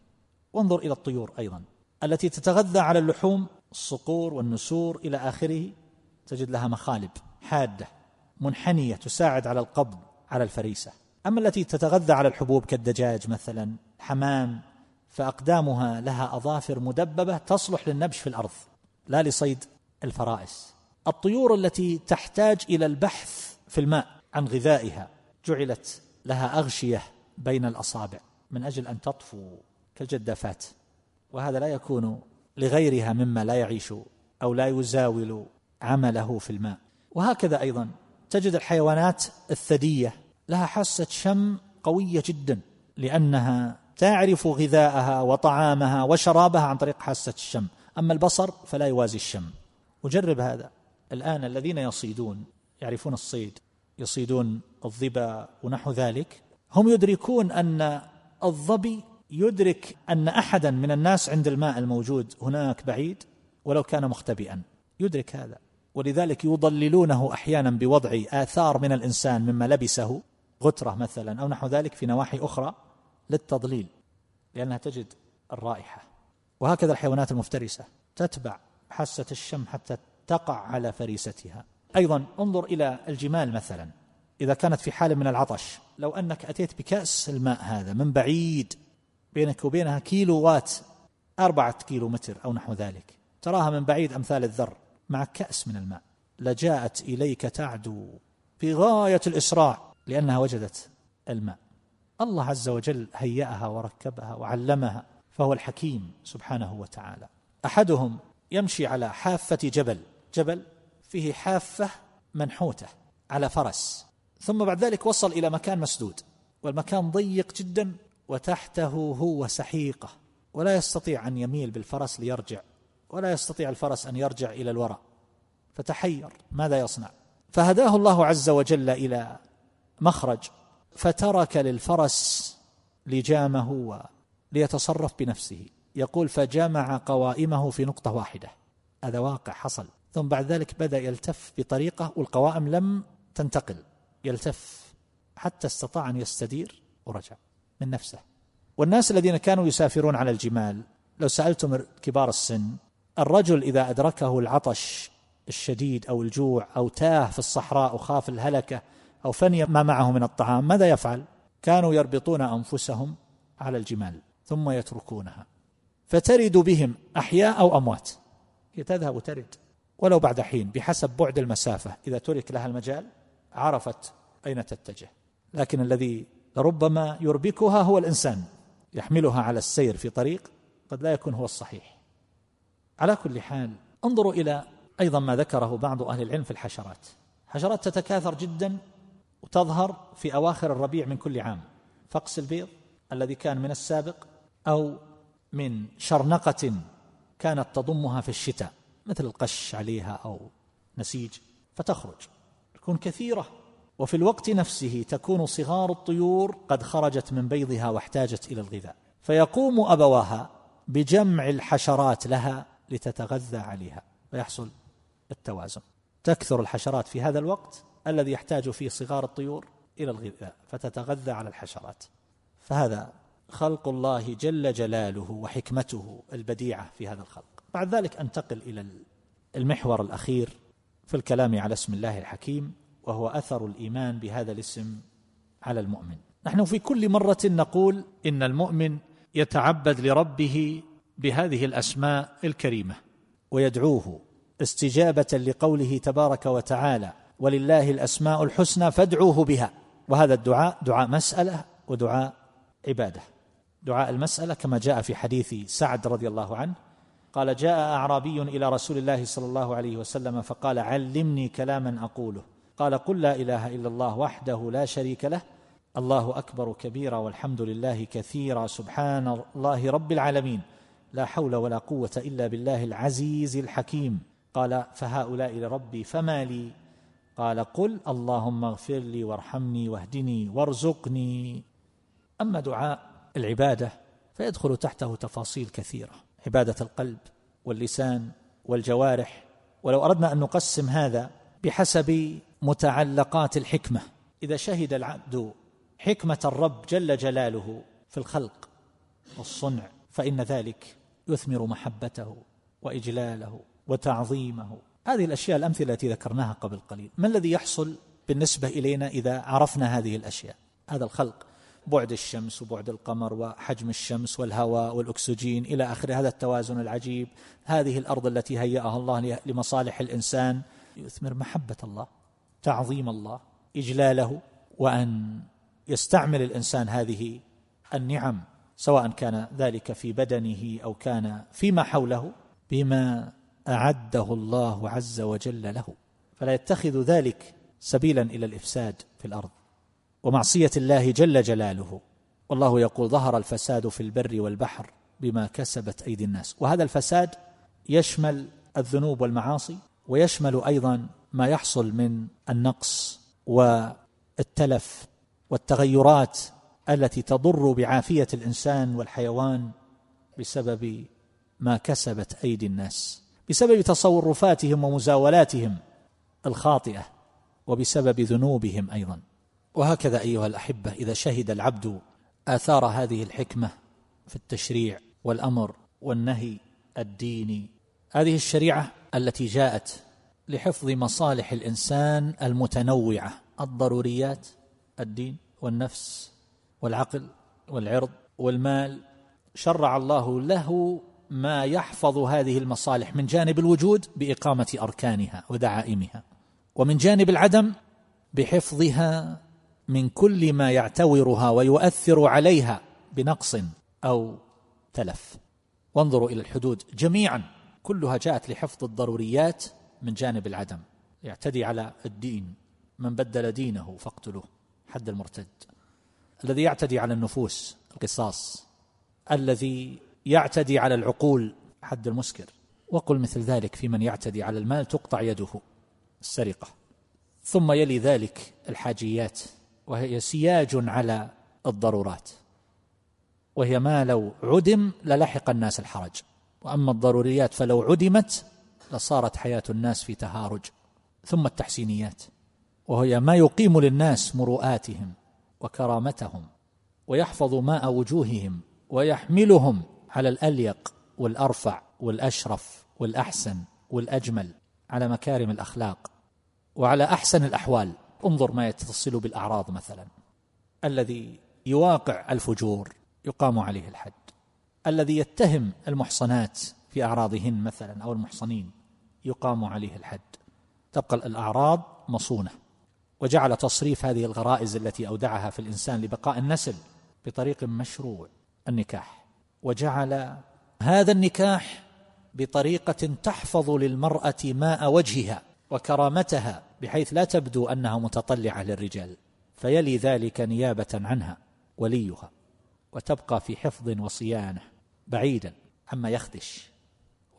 وانظر إلى الطيور أيضا التي تتغذى على اللحوم الصقور والنسور إلى آخره تجد لها مخالب حادة منحنية تساعد على القبض على الفريسة. أما التي تتغذى على الحبوب كالدجاج مثلا حمام فأقدامها لها أظافر مدببة تصلح للنبش في الأرض لا لصيد الفرائس. الطيور التي تحتاج إلى البحث في الماء عن غذائها جعلت لها أغشية بين الأصابع من أجل أن تطفو كالجدافات وهذا لا يكون لغيرها مما لا يعيش أو لا يزاول عمله في الماء. وهكذا أيضا تجد الحيوانات الثدية لها حاسة شم قوية جدا لأنها تعرف غذاءها وطعامها وشرابها عن طريق حاسة الشم. أما البصر فلا يوازي الشم. وجرب هذا. الآن الذين يصيدون يعرفون الصيد. يصيدون الظبا ونحو ذلك هم يدركون أن الظبي يدرك أن أحدا من الناس عند الماء الموجود هناك بعيد ولو كان مختبئا. يدرك هذا. ولذلك يضللونه أحيانا بوضع آثار من الإنسان مما لبسه غترة مثلا أو نحو ذلك في نواحي أخرى للتضليل لأنها تجد الرائحة. وهكذا الحيوانات المفترسة تتبع حاسة الشم حتى تقع على فريستها. أيضا انظر إلى الجمال مثلا إذا كانت في حال من العطش لو أنك أتيت بكأس الماء هذا من بعيد بينك وبينها كيلوات أربعة كيلو متر أو نحو ذلك تراها من بعيد أمثال الذر مع كأس من الماء. لجاءت إليك تعدو في غاية الإسراع لأنها وجدت الماء. الله عز وجل هيأها وركبها وعلمها فهو الحكيم سبحانه وتعالى. أحدهم يمشي على حافة جبل جبل فيه حافة منحوتة على فرس. ثم بعد ذلك وصل إلى مكان مسدود والمكان ضيق جدا وتحته هو سحيقة ولا يستطيع أن يميل بالفرس ليرجع ولا يستطيع الفرس أن يرجع إلى الوراء. فتحير ماذا يصنع؟ فهداه الله عز وجل إلى مخرج فترك للفرس لجامه ليتصرف بنفسه. يقول فجمع قوائمه في نقطة واحدة. هذا واقع حصل. ثم بعد ذلك بدأ يلتف بطريقة والقوائم لم تنتقل. يلتف حتى استطاع أن يستدير ورجع من نفسه. والناس الذين كانوا يسافرون على الجمال لو سألتم كبار السن الرجل إذا أدركه العطش الشديد أو الجوع أو تاه في الصحراء وخاف الهلكة أو فني ما معه من الطعام ماذا يفعل؟ كانوا يربطون أنفسهم على الجمال ثم يتركونها. فترد بهم أحياء أو أموات. هي تذهب وترد. ولو بعد حين بحسب بعد المسافة. إذا ترك لها المجال عرفت أين تتجه. لكن الذي ربما يربكها هو الإنسان. يحملها على السير في طريق قد لا يكون هو الصحيح. على كل حال انظروا إلى أيضا ما ذكره بعض أهل العلم في الحشرات. حشرات تتكاثر جدا وتظهر في أواخر الربيع من كل عام. فقس البيض الذي كان من السابق أو من شرنقة كانت تضمها في الشتاء. مثل القش عليها أو نسيج فتخرج. تكون كثيرة. وفي الوقت نفسه تكون صغار الطيور قد خرجت من بيضها واحتاجت إلى الغذاء. فيقوم أبواها بجمع الحشرات لها لتتغذى عليها. فيحصل التوازن. تكثر الحشرات في هذا الوقت الذي يحتاج فيه صغار الطيور إلى الغذاء فتتغذى على الحشرات. فهذا خلق الله جل جلاله وحكمته البديعة في هذا الخلق. بعد ذلك أنتقل إلى المحور الأخير في الكلام على اسم الله الحكيم وهو أثر الإيمان بهذا الاسم على المؤمن. نحن في كل مرة نقول إن المؤمن يتعبد لربه بهذه الأسماء الكريمة ويدعوه استجابة لقوله تبارك وتعالى ولله الأسماء الحسنى فادعوه بها وهذا الدعاء دعاء مسألة ودعاء عبادة. دعاء المسألة كما جاء في حديث سعد رضي الله عنه قال جاء أعرابي إلى رسول الله صلى الله عليه وسلم فقال علمني كلاما أقوله. قال قل لا إله إلا الله وحده لا شريك له. الله أكبر كبيرا والحمد لله كثيرا سبحان الله رب العالمين. لا حول ولا قوة إلا بالله العزيز الحكيم. قال فهؤلاء لربي فما لي؟ قال قل اللهم اغفر لي وارحمني واهدني وارزقني. أما دعاء العبادة فيدخل تحته تفاصيل كثيرة. عبادة القلب واللسان والجوارح ولو أردنا أن نقسم هذا بحسب متعلقات الحكمة. إذا شهد العبد حكمة الرب جل جلاله في الخلق والصنع فإن ذلك يثمر محبته وإجلاله وتعظيمه. هذه الأشياء الأمثلة التي ذكرناها قبل قليل. ما الذي يحصل بالنسبة إلينا إذا عرفنا هذه الأشياء؟ هذا الخلق بعد الشمس وبعد القمر وحجم الشمس والهواء والأكسجين إلى آخره. هذا التوازن العجيب. هذه الأرض التي هيأها الله لمصالح الإنسان. يثمر محبة الله تعظيم الله إجلاله وأن يستعمل الإنسان هذه النعم سواء كان ذلك في بدنه أو كان فيما حوله بما أعده الله عز وجل له. فلا يتخذ ذلك سبيلا إلى الإفساد في الأرض. ومعصية الله جل جلاله. والله يقول ظهر الفساد في البر والبحر بما كسبت أيدي الناس. وهذا الفساد يشمل الذنوب والمعاصي ويشمل أيضا ما يحصل من النقص والتلف والتغيرات التي تضر بعافية الإنسان والحيوان بسبب ما كسبت أيدي الناس بسبب تصرفاتهم ومزاولاتهم الخاطئة وبسبب ذنوبهم أيضا. وهكذا أيها الأحبة إذا شهد العبد آثار هذه الحكمة في التشريع والأمر والنهي الديني هذه الشريعة التي جاءت لحفظ مصالح الإنسان المتنوعة الضروريات الدين والنفس والعقل والعرض والمال شرع الله له ما يحفظ هذه المصالح من جانب الوجود بإقامة أركانها ودعائمها ومن جانب العدم بحفظها من كل ما يعتورها ويؤثر عليها بنقص أو تلف. وانظروا إلى الحدود جميعا. كلها جاءت لحفظ الضروريات من جانب العدم. يعتدي على الدين. من بدل دينه فاقتلوه. حد المرتد. الذي يعتدي على النفوس القصاص. الذي يعتدي على العقول حد المسكر. وقل مثل ذلك في من يعتدي على المال تقطع يده. السرقة. ثم يلي ذلك الحاجيات. وهي سياج على الضرورات. وهي ما لو عدم للحق الناس الحرج. وأما الضروريات فلو عدمت لصارت حياة الناس في تهارج. ثم التحسينيات. وهي ما يقيم للناس مروءاتهم وكرامتهم. ويحفظ ماء وجوههم. ويحملهم على الأليق والأرفع والأشرف والأحسن والأجمل على مكارم الأخلاق. وعلى أحسن الأحوال. انظر ما يتصل بالأعراض مثلا. الذي يواقع الفجور يقام عليه الحد. الذي يتهم المحصنات في أعراضهن مثلا أو المحصنين يقام عليه الحد. تبقى الأعراض مصونة. وجعل تصريف هذه الغرائز التي أودعها في الإنسان لبقاء النسل بطريق مشروع النكاح. وجعل هذا النكاح بطريقة تحفظ للمرأة ماء وجهها وكرامتها بحيث لا تبدو أنها متطلعة للرجال فيلي ذلك نيابة عنها وليها وتبقى في حفظ وصيانة بعيدا عما يخدش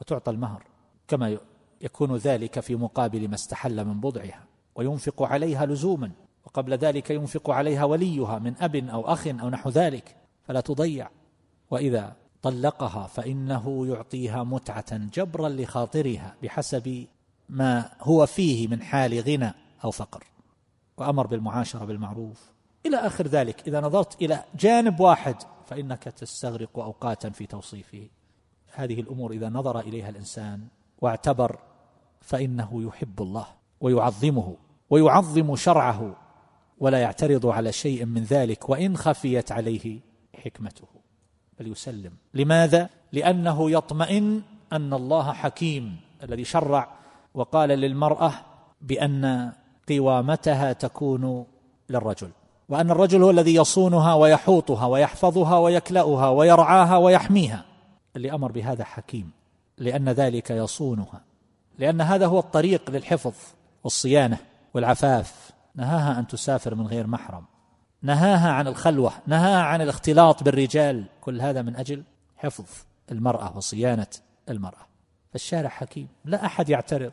وتعطى المهر كما يكون ذلك في مقابل ما استحل من بضعها وينفق عليها لزوما وقبل ذلك ينفق عليها وليها من أب أو أخ أو نحو ذلك فلا تضيع. وإذا طلقها فإنه يعطيها متعة جبرا لخاطرها بحسب ما هو فيه من حال غنى أو فقر وأمر بالمعاشرة بالمعروف. إلى آخر ذلك إذا نظرت إلى جانب واحد فإنك تستغرق أوقاتا في توصيفه. هذه الأمور إذا نظر إليها الإنسان واعتبر فإنه يحب الله ويعظمه ويعظم شرعه ولا يعترض على شيء من ذلك وإن خفيت عليه حكمته. بل يسلم. لماذا؟ لأنه يطمئن أن الله حكيم الذي شرع وقال للمرأة بأن قوامتها تكون للرجل وأن الرجل هو الذي يصونها ويحوطها ويحفظها ويكلأها ويرعاها ويحميها. اللي أمر بهذا حكيم لأن ذلك يصونها لأن هذا هو الطريق للحفظ والصيانة والعفاف. نهاها أن تسافر من غير محرم نهاها عن الخلوة نهاها عن الاختلاط بالرجال. كل هذا من أجل حفظ المرأة وصيانة المرأة. فالشارع حكيم. لا أحد يعترض.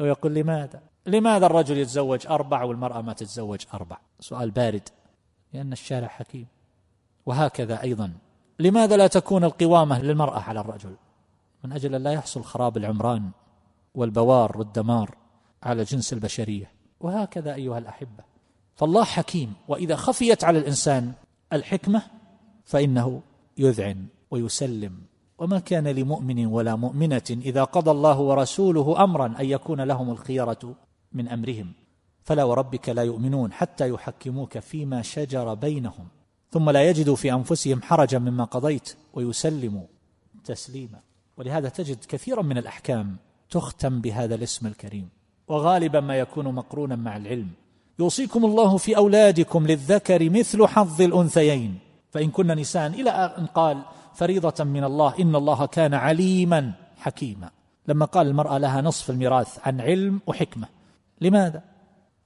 ويقول لماذا؟ لماذا الرجل يتزوج أربع والمرأة ما تتزوج أربع؟ سؤال بارد. لأن الشارع حكيم. وهكذا أيضا. لماذا لا تكون القوامة للمرأة على الرجل؟ من أجل أن لا يحصل خراب العمران والبوار والدمار على جنس البشرية. وهكذا أيها الأحبة. فالله حكيم. وإذا خفيت على الإنسان الحكمة فإنه يذعن ويسلم. وما كان لمؤمن ولا مؤمنة إذا قضى الله ورسوله أمرا أن يكون لهم الخيرة من أمرهم. فلا وربك لا يؤمنون حتى يحكموك فيما شجر بينهم. ثم لا يجدوا في أنفسهم حرجا مما قضيت ويسلموا تسليما. ولهذا تجد كثيرا من الأحكام تختم بهذا الاسم الكريم. وغالبا ما يكون مقرونا مع العلم. يوصيكم الله في أولادكم للذكر مثل حظ الأنثيين. فإن كن نساء إلى أن قال فريضة من الله. إن الله كان عليما حكيما. لما قال المرأة لها نصف الميراث عن علم وحكمة. لماذا؟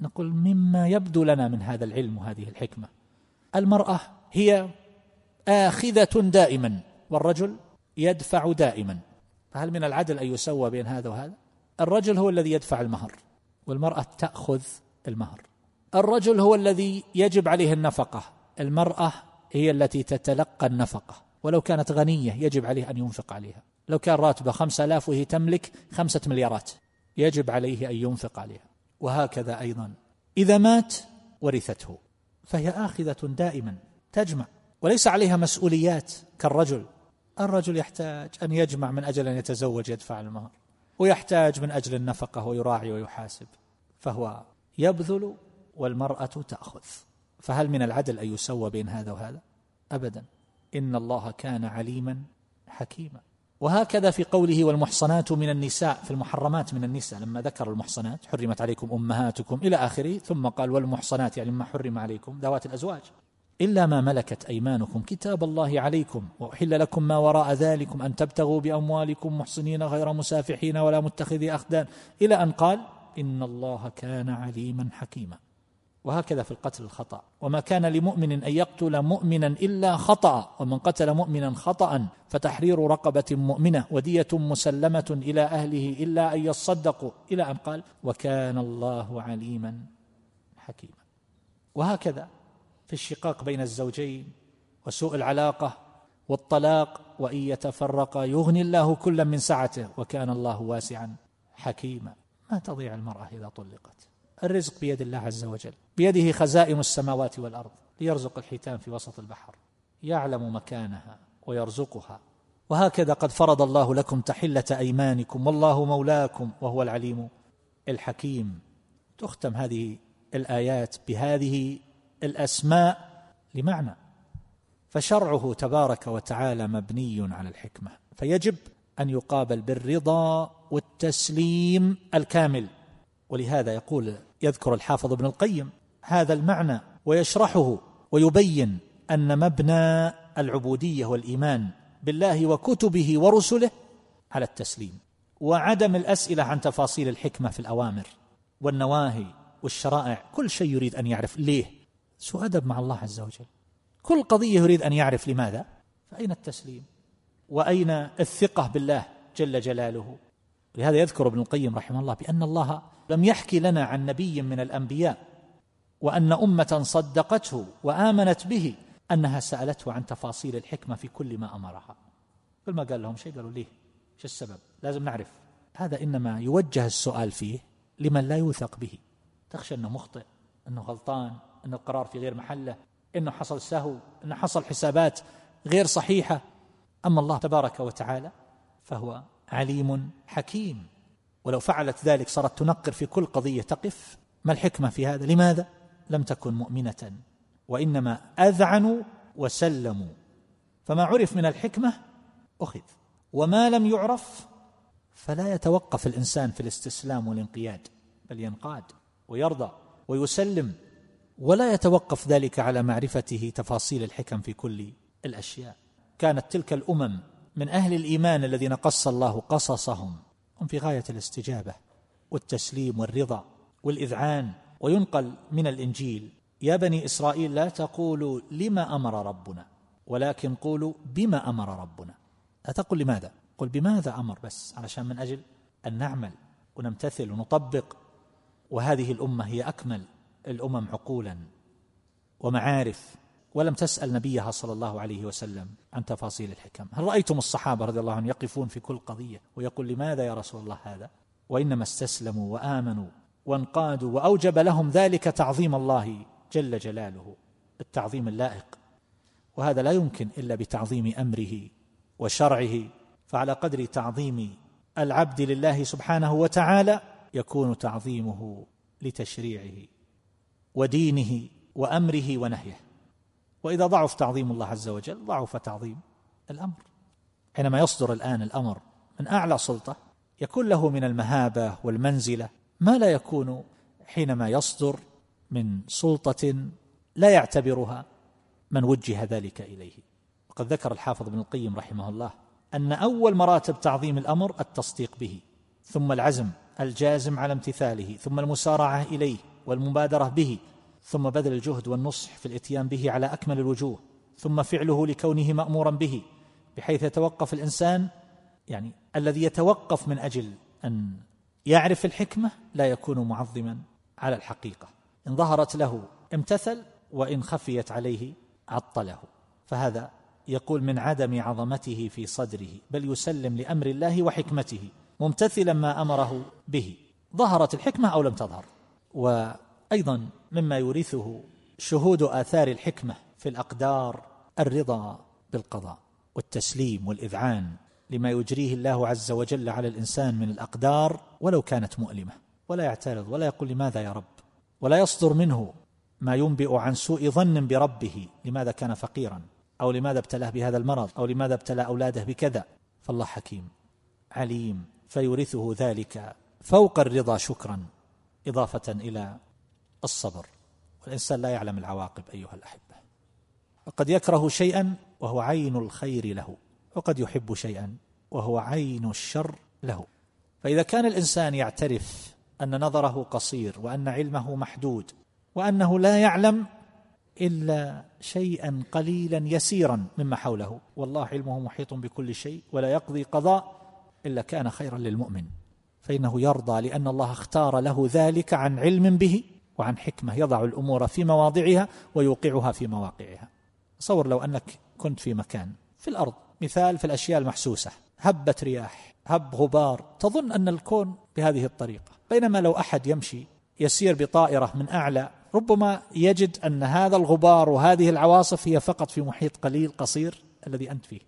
نقول مما يبدو لنا من هذا العلم وهذه الحكمة. المرأة هي آخذة دائما والرجل يدفع دائما. فهل من العدل أن يسوى بين هذا وهذا؟ الرجل هو الذي يدفع المهر والمرأة تأخذ المهر. الرجل هو الذي يجب عليه النفقة المرأة هي التي تتلقى النفقة. ولو كانت غنية يجب عليه أن ينفق عليها. لو كان راتبه خمسة آلاف وهي تملك خمسة مليارات يجب عليه أن ينفق عليها. وهكذا أيضا. إذا مات ورثته فهي آخذة دائما تجمع. وليس عليها مسؤوليات كالرجل. الرجل يحتاج أن يجمع من أجل أن يتزوج يدفع المهر. ويحتاج من أجل النفقة ويراعي ويحاسب. فهو يبذل والمرأة تأخذ. فهل من العدل أن يسوى بين هذا وهذا؟ ابدا. إن الله كان عليما حكيما. وهكذا في قوله والمحصنات من النساء في المحرمات من النساء لما ذكر المحصنات حرمت عليكم أمهاتكم إلى آخره ثم قال والمحصنات يعني ما حرم عليكم ذوات الأزواج. إلا ما ملكت أيمانكم كتاب الله عليكم وأحل لكم ما وراء ذلكم أن تبتغوا بأموالكم محصنين غير مسافحين ولا متخذي أخدان. إلى أن قال إن الله كان عليما حكيما. وهكذا في القتل الخطأ. وما كان لمؤمن أن يقتل مؤمنا إلا خطأ ومن قتل مؤمنا خطأ فتحرير رقبة مؤمنة ودية مسلمة إلى أهله إلا أن يصدقوا. إلى أن قال وكان الله عليما حكيما. وهكذا في الشقاق بين الزوجين وسوء العلاقة والطلاق وإن يتفرقا يغني الله كلا من سعته. وكان الله واسعا حكيما. ما تضيع المرأة إذا طلقت؟ الرزق بيد الله عز وجل. بيده خزائن السماوات والأرض. ليرزق الحيتان في وسط البحر. يعلم مكانها ويرزقها. وهكذا قد فرض الله لكم تحلة أيمانكم. والله مولاكم وهو العليم الحكيم. تختم هذه الآيات بهذه الأسماء لمعنى. فشرعه تبارك وتعالى مبني على الحكمة. فيجب أن يقابل بالرضا والتسليم الكامل. ولهذا يقول يذكر الحافظ ابن القيم هذا المعنى ويشرحه ويبين أن مبنى العبودية والإيمان بالله وكتبه ورسله على التسليم وعدم الأسئلة عن تفاصيل الحكمة في الأوامر والنواهي والشرائع. كل شيء يريد أن يعرف ليه؟ سوء أدب مع الله عز وجل. كل قضية يريد أن يعرف لماذا؟ فأين التسليم؟ وأين الثقة بالله جل جلاله؟ لهذا يذكر ابن القيم رحمه الله بأن الله لم يحكي لنا عن نبي من الأنبياء وأن أمة صدقته وآمنت به أنها سألته عن تفاصيل الحكمة في كل ما أمرها. كل ما قال لهم شيء قالوا ليه؟ شو السبب؟ لازم نعرف. هذا إنما يوجه السؤال فيه لمن لا يوثق به. تخشى أنه مخطئ أنه غلطان أن القرار في غير محله أنه حصل سهو أنه حصل حسابات غير صحيحة. أما الله تبارك وتعالى فهو عليم حكيم. ولو فعلت ذلك صارت تنقر في كل قضية تقف. ما الحكمة في هذا؟ لماذا؟ لم تكن مؤمنة. وإنما أذعنوا وسلموا. فما عرف من الحكمة أخذ. وما لم يعرف فلا يتوقف الإنسان في الاستسلام والانقياد بل ينقاد ويرضى ويسلم. ولا يتوقف ذلك على معرفته تفاصيل الحكم في كل الأشياء. كانت تلك الأمم من أهل الإيمان الذين قص الله قصصهم. هم في غاية الاستجابة والتسليم والرضا والإذعان وينقل من الإنجيل. يا بني إسرائيل لا تقولوا لما أمر ربنا ولكن قولوا بما أمر ربنا. لا تقل لماذا؟ قل بماذا أمر بس علشان من أجل أن نعمل ونمتثل ونطبق. وهذه الأمة هي أكمل الأمم عقولا ومعارف. ولم تسأل نبيها صلى الله عليه وسلم عن تفاصيل الحكم. هل رأيتم الصحابة رضي الله عنهم يقفون في كل قضية ويقول لماذا يا رسول الله هذا؟ وإنما استسلموا وآمنوا وانقادوا وأوجب لهم ذلك تعظيم الله جل جلاله التعظيم اللائق. وهذا لا يمكن إلا بتعظيم أمره وشرعه فعلى قدر تعظيم العبد لله سبحانه وتعالى يكون تعظيمه لتشريعه ودينه وأمره ونهيه. وإذا ضعف تعظيم الله عز وجل ضعف تعظيم الأمر. حينما يصدر الآن الأمر من أعلى سلطة يكون له من المهابة والمنزلة ما لا يكون حينما يصدر من سلطة لا يعتبرها من وجه ذلك إليه. وقد ذكر الحافظ ابن القيم رحمه الله أن أول مراتب تعظيم الأمر التصديق به ثم العزم الجازم على امتثاله ثم المسارعة إليه والمبادرة به ثم بذل الجهد والنصح في الإتيان به على أكمل الوجوه ثم فعله لكونه مأمورا به بحيث يتوقف الإنسان يعني الذي يتوقف من أجل أن يعرف الحكمة لا يكون معظما على الحقيقة. إن ظهرت له امتثل وإن خفيت عليه عطله. فهذا يقول من عدم عظمته في صدره بل يسلم لأمر الله وحكمته ممتثلا ما أمره به. ظهرت الحكمة أو لم تظهر؟ وأيضا مما يورثه شهود آثار الحكمة في الأقدار الرضا بالقضاء والتسليم والإذعان لما يجريه الله عز وجل على الإنسان من الأقدار ولو كانت مؤلمة. ولا يعترض ولا يقول لماذا يا رب؟ ولا يصدر منه ما ينبئ عن سوء ظن بربه لماذا كان فقيرا؟ أو لماذا ابتلاه بهذا المرض؟ أو لماذا ابتلى أولاده بكذا؟ فالله حكيم عليم فيورثه ذلك فوق الرضا شكرا إضافة إلى الصبر. والإنسان لا يعلم العواقب أيها الأحبة. وقد يكره شيئا وهو عين الخير له وقد يحب شيئا وهو عين الشر له. فإذا كان الإنسان يعترف أن نظره قصير وأن علمه محدود وأنه لا يعلم إلا شيئا قليلا يسيرا مما حوله والله علمه محيط بكل شيء ولا يقضي قضاء إلا كان خيرا للمؤمن. فإنه يرضى لأن الله اختار له ذلك عن علم به وعن حكمة يضع الأمور في مواضعها ويوقعها في مواقعها. تصور لو أنك كنت في مكان في الأرض مثال في الأشياء المحسوسة هبت رياح هب غبار تظن أن الكون بهذه الطريقة. بينما لو أحد يمشي يسير بطائرة من أعلى ربما يجد أن هذا الغبار وهذه العواصف هي فقط في محيط قليل قصير الذي أنت فيه.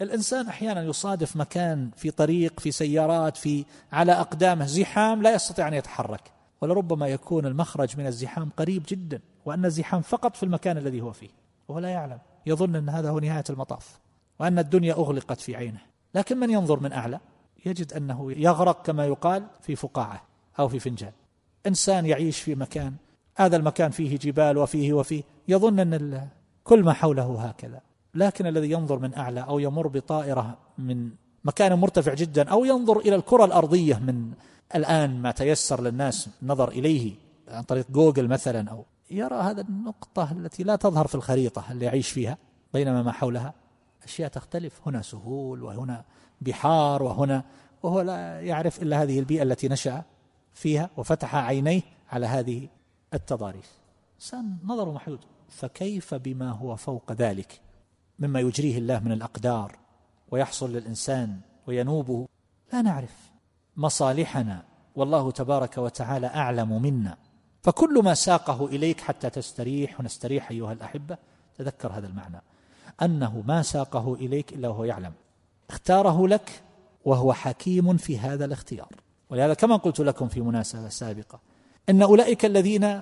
الإنسان أحيانا يصادف مكان في طريق في سيارات في على أقدامه زحام لا يستطيع أن يتحرك. ولربما يكون المخرج من الزحام قريب جدا وأن الزحام فقط في المكان الذي هو فيه وهو لا يعلم. يظن أن هذا هو نهاية المطاف وأن الدنيا أغلقت في عينه. لكن من ينظر من أعلى؟ يجد أنه يغرق كما يقال في فقاعة أو في فنجان. إنسان يعيش في مكان هذا المكان فيه جبال وفيه وفيه يظن أن كل ما حوله هكذا. لكن الذي ينظر من أعلى أو يمر بطائرة من مكان مرتفع جدا أو ينظر إلى الكرة الأرضية من الآن ما تيسر للناس النظر إليه عن طريق جوجل مثلا أو يرى هذا النقطة التي لا تظهر في الخريطة اللي يعيش فيها بينما ما حولها أشياء تختلف. هنا سهول وهنا بحار وهنا وهو لا يعرف إلا هذه البيئة التي نشأ فيها وفتح عينيه على هذه التضاريس. إنسان نظره محدود. فكيف بما هو فوق ذلك؟ مما يجريه الله من الأقدار ويحصل للإنسان وينوبه؟ لا نعرف. مصالحنا. والله تبارك وتعالى أعلم منا. فكل ما ساقه إليك حتى تستريح ونستريح أيها الأحبة تذكر هذا المعنى. أنه ما ساقه إليك إلا وهو يعلم. اختاره لك وهو حكيم في هذا الاختيار. ولهذا كما قلت لكم في مناسبة سابقة أن أولئك الذين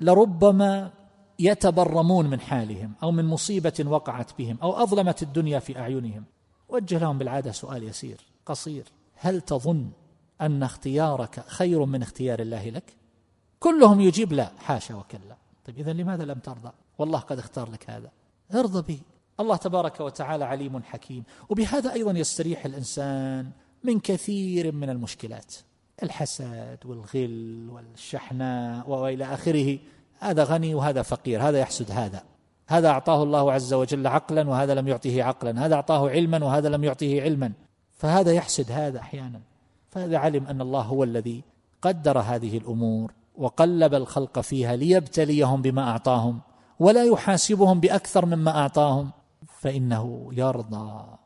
لربما يتبرمون من حالهم أو من مصيبة وقعت بهم أو أظلمت الدنيا في أعينهم وجه لهم بالعادة سؤال يسير قصير. هل تظن أن اختيارك خير من اختيار الله لك. كلهم يجيب لا حاشا وكلا. طيب إذا لماذا لم ترضى؟ والله قد اختار لك هذا. ارضى به. الله تبارك وتعالى عليم حكيم. وبهذا أيضا يستريح الإنسان من كثير من المشكلات. الحسد والغل والشحناء وإلى آخره. هذا غني وهذا فقير. هذا يحسد هذا. هذا أعطاه الله عز وجل عقلا وهذا لم يعطه عقلا. هذا أعطاه علما وهذا لم يعطه علما. فهذا يحسد هذا أحيانا. فهذا علم أن الله هو الذي قدر هذه الأمور وقلب الخلق فيها ليبتليهم بما أعطاهم ولا يحاسبهم بأكثر مما أعطاهم. فإنه يرضى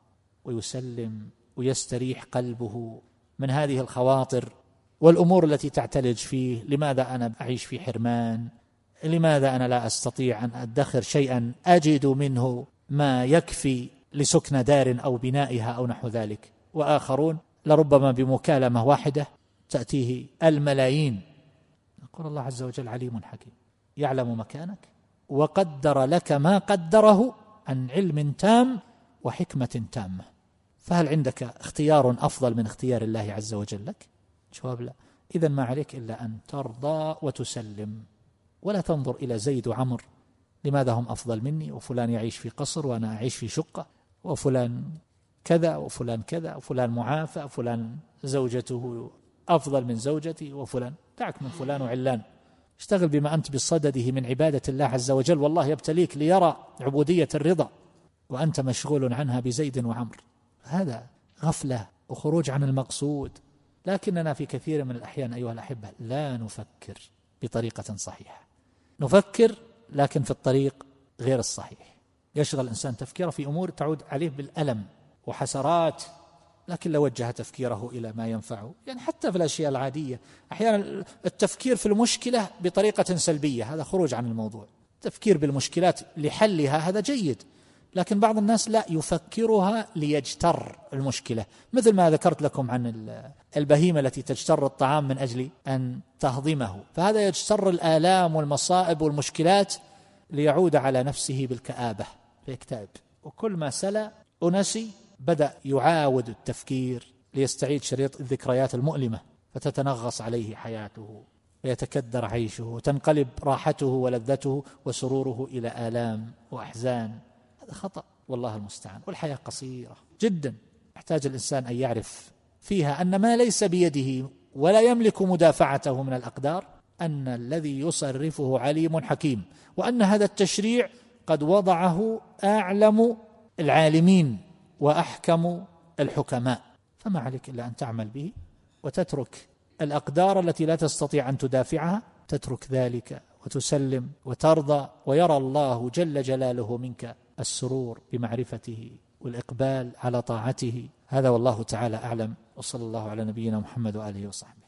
ويسلم ويستريح قلبه من هذه الخواطر والأمور التي تعتلج فيه. لماذا أنا أعيش في حرمان؟ لماذا أنا لا أستطيع أن أدخر شيئا أجد منه ما يكفي لسكن دار أو بنائها أو نحو ذلك؟ وآخرون لربما بمكالمة واحدة تأتيه الملايين. يقول الله عز وجل عليم حكيم. يعلم مكانك وقدر لك ما قدره عن علم تام وحكمة تامة. فهل عندك اختيار أفضل من اختيار الله عز وجل لك؟ جواب لا. اذا ما عليك إلا أن ترضى وتسلم. ولا تنظر إلى زيد وعمر. لماذا هم أفضل مني؟ وفلان يعيش في قصر وأنا أعيش في شقة. وفلان كذا وفلان كذا وفلان معافى وفلان زوجته أفضل من زوجتي وفلان. دعك من فلان وعلان. اشتغل بما أنت بصدده من عبادة الله عز وجل. والله يبتليك ليرى عبودية الرضا. وأنت مشغول عنها بزيد وعمر. هذا غفلة وخروج عن المقصود. لكننا في كثير من الأحيان أيها الأحبة لا نفكر بطريقة صحيحة. نفكر لكن في الطريق غير الصحيح. يشغل الإنسان تفكيره في أمور تعود عليه بالألم. وحسرات لكن لو وجه تفكيره إلى ما ينفعه. يعني حتى في الأشياء العادية أحيانا التفكير في المشكلة بطريقة سلبية هذا خروج عن الموضوع. التفكير بالمشكلات لحلها هذا جيد لكن بعض الناس لا يفكرها ليجتر المشكلة. مثل ما ذكرت لكم عن البهيمة التي تجتر الطعام من أجل أن تهضمه. فهذا يجتر الآلام والمصائب والمشكلات ليعود على نفسه بالكآبة فيكتئب. وكل ما سلى ونسي بدأ يعاود التفكير ليستعيد شريط الذكريات المؤلمة فتتنغص عليه حياته ويتكدر عيشه وتنقلب راحته ولذته وسروره إلى آلام وأحزان. هذا خطأ والله المستعان والحياة قصيرة جدا. يحتاج الإنسان أن يعرف فيها أن ما ليس بيده ولا يملك مدافعته من الأقدار أن الذي يصرفه عليم حكيم وأن هذا التشريع قد وضعه أعلم العالمين. وأحكم الحكماء. فما عليك إلا أن تعمل به وتترك الأقدار التي لا تستطيع أن تدافعها تترك ذلك وتسلم وترضى ويرى الله جل جلاله منك السرور بمعرفته والإقبال على طاعته. هذا والله تعالى أعلم. وصلى الله على نبينا محمد وآله وصحبه.